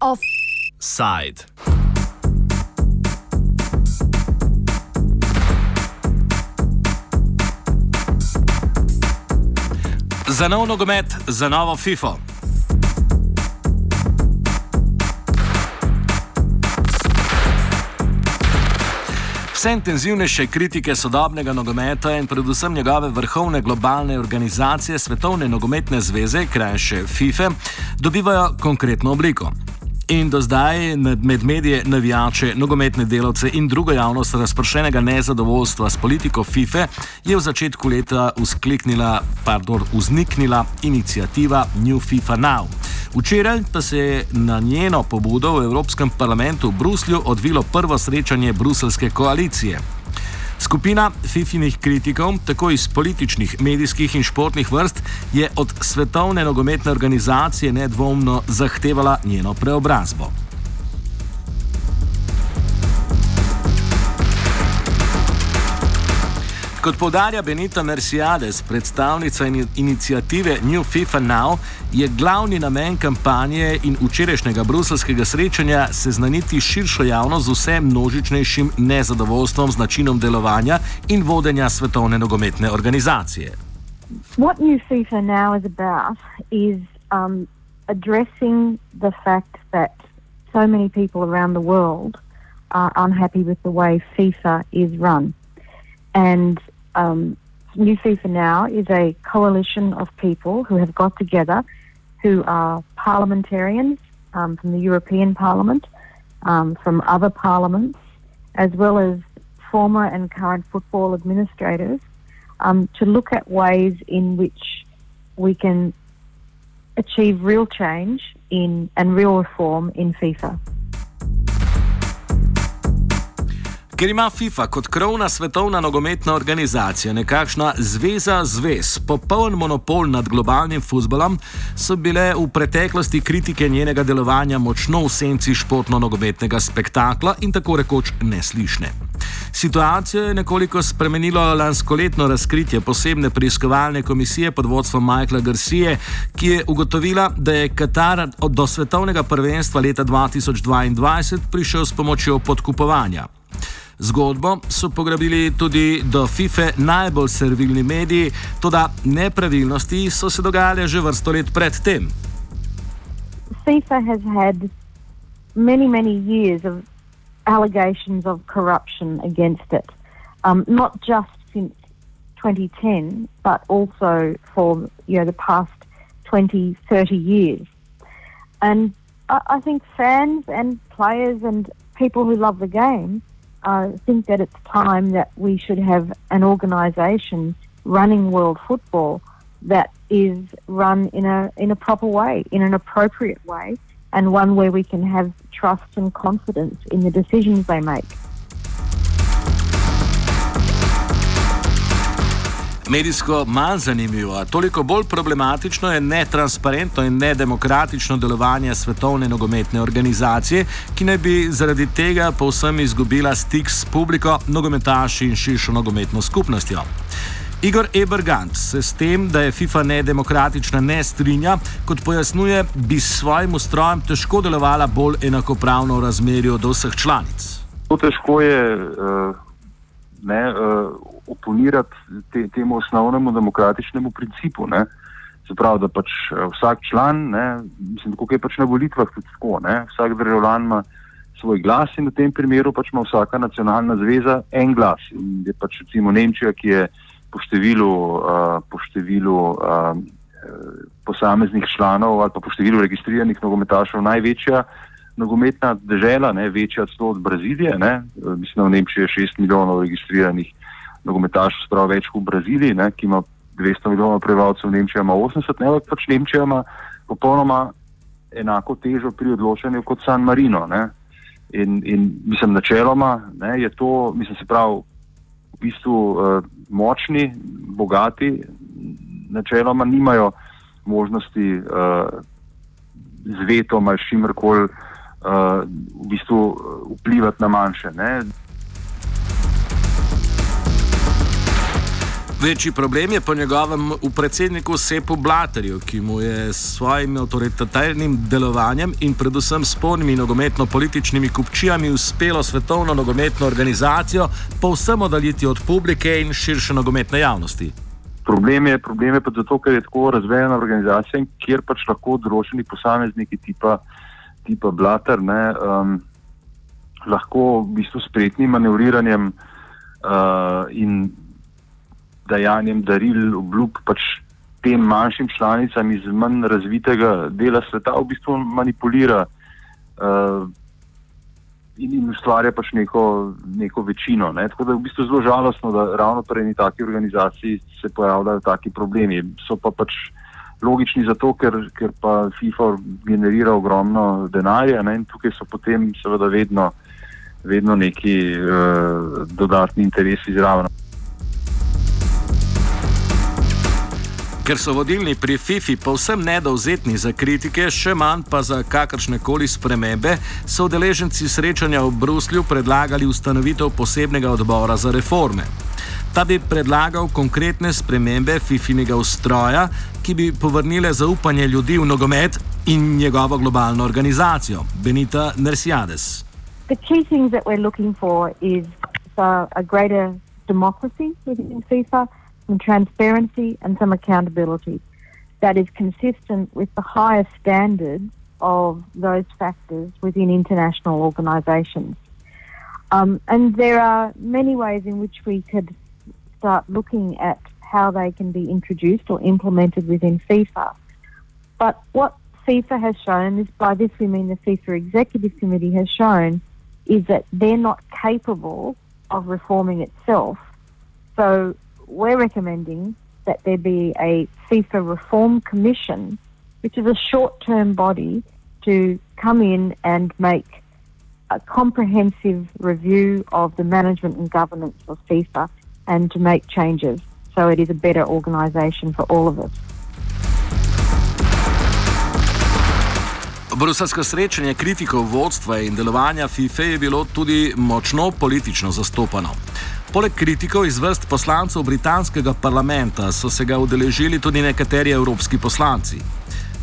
Offside. Za nov nogomet, za novo FIFO. Vse intenzivnejše kritike sodobnega nogometa in predvsem njegove vrhovne globalne organizacije Svetovne nogometne zveze, krajše FIFA, dobivajo konkretno obliko. In do zdaj med medije, navijače, nogometne delavce in drugo javnost razpršenega nezadovoljstva s politiko FIFA je v začetku leta pardon, vzniknila inicijativa New FIFA Now. Včeraj pa se je na njeno pobudo v Evropskem parlamentu v Bruslju odvilo prvo srečanje bruselske koalicije. Skupina fifinih kritikov, tako iz političnih, medijskih in športnih vrst, je od svetovne nogometne organizacije nedvomno zahtevala njeno preobrazbo. Kot podarja Benita Merciades, predstavnica inicijative New FIFA Now, je glavni namen kampanje in včerajšnjega bruselskega srečanja seznaniti širšo javnost z vsem množičnejšim nezadovoljstvom z načinom delovanja in vodenja svetovne nogometne organizacije. What New FIFA Now is about is um, addressing the fact that so many people around the world are unhappy with the way FIFA is run. And um, New FIFA Now is a coalition of people who have got together who are parliamentarians um, from the European Parliament, um, from other parliaments, as well as former and current football administrators, um, to look at ways in which we can achieve real change in and real reform in FIFA. Ker ima FIFA kot krovna svetovna nogometna organizacija nekakšna zveza zvez, popoln monopol nad globalnim futbolom, so bile v preteklosti kritike njenega delovanja močno v senci športno-nogometnega spektakla in tako rekoč neslišne. Situacijo je nekoliko spremenilo lanskoletno razkritje posebne preiskovalne komisije pod vodstvom Michaela Garcije, ki je ugotovila, da je Katar do svetovnega prvenstva leta 2022 prišel s pomočjo podkupovanja. Zgodbo so pograbili tudi do FIFA najbolj servilni mediji, tudi nepravilnosti so se dogajale že vrsto let predtem. FIFA has had many, many years of allegations of corruption against it, um, not just since 2010, but also for you know the past 20, 30 years. And I, I think fans and players and people who love the game I think that it's time that we should have an organisation running world football that is run in a in a proper way, in an appropriate way, and one where we can have trust and confidence in the decisions they make. Medijsko manj zanimivo, a toliko bolj problematično je netransparentno in nedemokratično delovanje svetovne nogometne organizacije, ki naj bi zaradi tega povsem izgubila stik s publiko, nogometaši in širšo nogometno skupnostjo. Igor Ebergant se s tem, da je FIFA nedemokratična, ne strinja, kot pojasnjuje, bi s svojim ustrojem težko delovala bolj enakopravno v razmerju do vseh članic. To težko je. Uh ne, uh, oponirati te, temu osnovnemu demokratičnemu principu. Ne. Se pravi, da pač uh, vsak član, ne, mislim, kako je pač na volitvah tudi tako, ne, vsak državljan ima svoj glas in v tem primeru pač ima vsaka nacionalna zveza en glas. In je pač recimo Nemčija, ki je po številu, uh, po številu uh, posameznih članov ali pa po številu registriranih nogometašev največja nogometna država, večja celo od Brazilije. Ne? Mislim, da v Nemčiji je 6 milijonov registriranih nogometašov, sprav več kot v Braziliji, ne? ki ima 200 milijonov prebivalcev, Nemčija ima 80, ne pač Nemčija ima popolnoma enako težo pri odločanju kot San Marino. In, in mislim, načeloma ne, je to, mislim, se pravi, v bistvu uh, močni, bogati, načeloma nimajo možnosti uh, z vetom ali s čimer koli uh, v bistvu vplivati na manjše. Ne. Večji problem je po njegovem v predsedniku Sepu Blaterju, ki mu je s svojim avtoritativnim delovanjem in predvsem spornimi nogometno-političnimi kupčijami uspelo svetovno nogometno organizacijo povsem oddaljiti od publike in širše nogometne javnosti. Problem je, problem je pa zato, ker je tako razvejena organizacija, kjer pač lahko določeni posamezniki tipa, tipa Blater ne, um, lahko v bistvu spretnim manevriranjem uh, in dajanjem daril, obljub pač tem manjšim članicam iz manj razvitega dela sveta v bistvu manipulira uh, in, in ustvarja pač neko, neko večino. Ne? Tako da je v bistvu zelo žalostno, da ravno pri eni taki organizaciji se pojavljajo taki problemi. So pa pač logični zato, ker, ker pa FIFA generira ogromno denarja ne? in tukaj so potem seveda vedno, vedno neki uh, dodatni interesi zraven. Ker so vodilni pri FIFI povsem nedovzetni za kritike, še manj pa za kakršne koli spremembe, so udeleženci srečanja v Bruslju predlagali ustanovitev posebnega odbora za reforme. Ta bi predlagal konkretne spremembe FIFI-nega ustroja, ki bi povrnile zaupanje ljudi v nogomet in njegovo globalno organizacijo. Benita Nersiades. The key things that we're looking for is uh, a greater democracy within FIFA. some transparency and some accountability that is consistent with the highest standards of those factors within international organisations. Um, and there are many ways in which we could start looking at how they can be introduced or implemented within FIFA. But what FIFA has shown, this, by this we mean the FIFA Executive Committee has shown, is that they're not capable of reforming itself. So we're recommending that there be a FIFA Reform Commission, which is a short term body to come in and make a comprehensive review of the management and governance of FIFA and to make changes so it is a better organisation for all of us. Bruselsko srečanje kritikov vodstva in delovanja FIFA je bilo tudi močno politično zastopano. Poleg kritikov iz vrst poslancev britanskega parlamenta so se ga udeležili tudi nekateri evropski poslanci.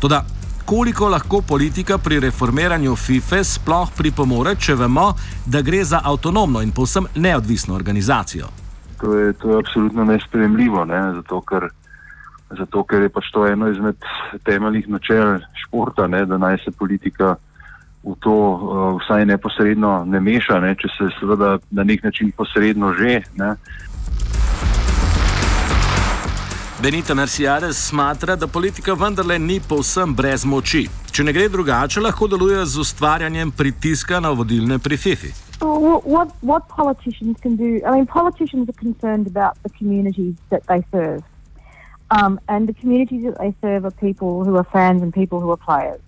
Toda, koliko lahko politika pri reformiranju FIFA sploh pripomore, če vemo, da gre za avtonomno in povsem neodvisno organizacijo? To je, to je absolutno nespremljivo, ne? zato, ker, zato ker je pač to eno izmed temeljnih načel športa, ne? da naj se politika v to uh, vsaj neposredno ne meša, ne, če se seveda na nek način posredno že. Ne. Benita Merciades smatra, da politika vendarle ni povsem brez moči. Če ne gre drugače, lahko deluje z ustvarjanjem pritiska na vodilne pri FIFI. What, what politicians can do, I mean, politicians are concerned about the communities that they serve. Um, and the communities that they serve are people who are fans and people who are players.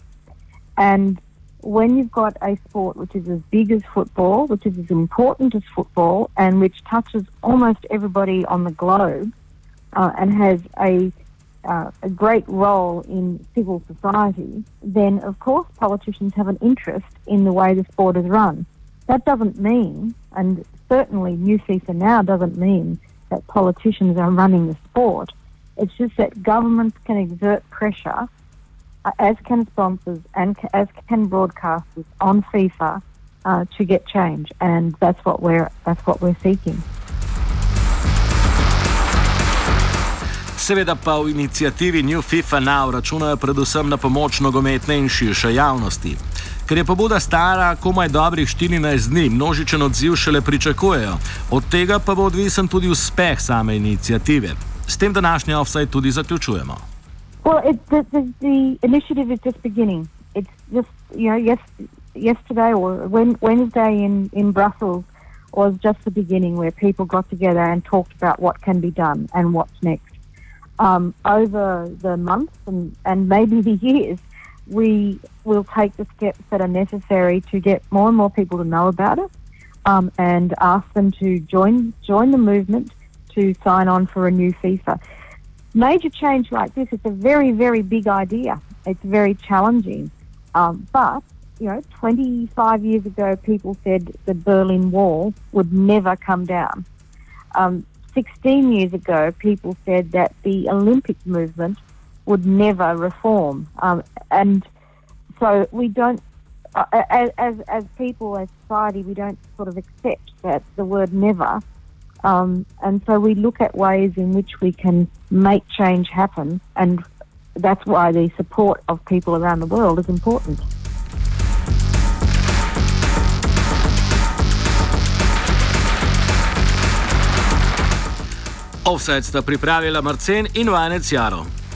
And when you've got a sport which is as big as football, which is as important as football, and which touches almost everybody on the globe, uh, and has a uh, a great role in civil society, then of course politicians have an interest in the way the sport is run. That doesn't mean, and certainly New FIFA now doesn't mean that politicians are running the sport. It's just that governments can exert pressure Uh, as can sponsors and as can broadcasters on FIFA uh, to get change, and that's what we're that's what we're seeking. Seveda pa v inicijativi New FIFA Now računajo predvsem na pomoč nogometne in širše javnosti. Ker je pobuda stara komaj dobrih 14 dni, množičen odziv šele pričakujejo, od tega pa bo odvisen tudi uspeh same inicijative. S tem današnji offside tudi zaključujemo. Well, it, the, the, the, initiative is just beginning. It's just, you know, yes, yesterday or when, Wednesday in, in Brussels was just the beginning where people got together and talked about what can be done and what's next. Um, over the months and, and maybe the years, we will take the steps that are necessary to get more and more people to know about it um, and ask them to join join the movement to sign on for a new FIFA major change like this, it's a very, very big idea. It's very challenging. Um, but you know, 25 years ago, people said the Berlin Wall would never come down. Um, 16 years ago, people said that the Olympic movement would never reform. Um, and so we don't, uh, as, as people, as society, we don't sort of accept that the word never. Um, and so we look at ways in which we can make change happen. And that's why the support of people around the world is important. Offset sta pripravila Marcen in Jaro.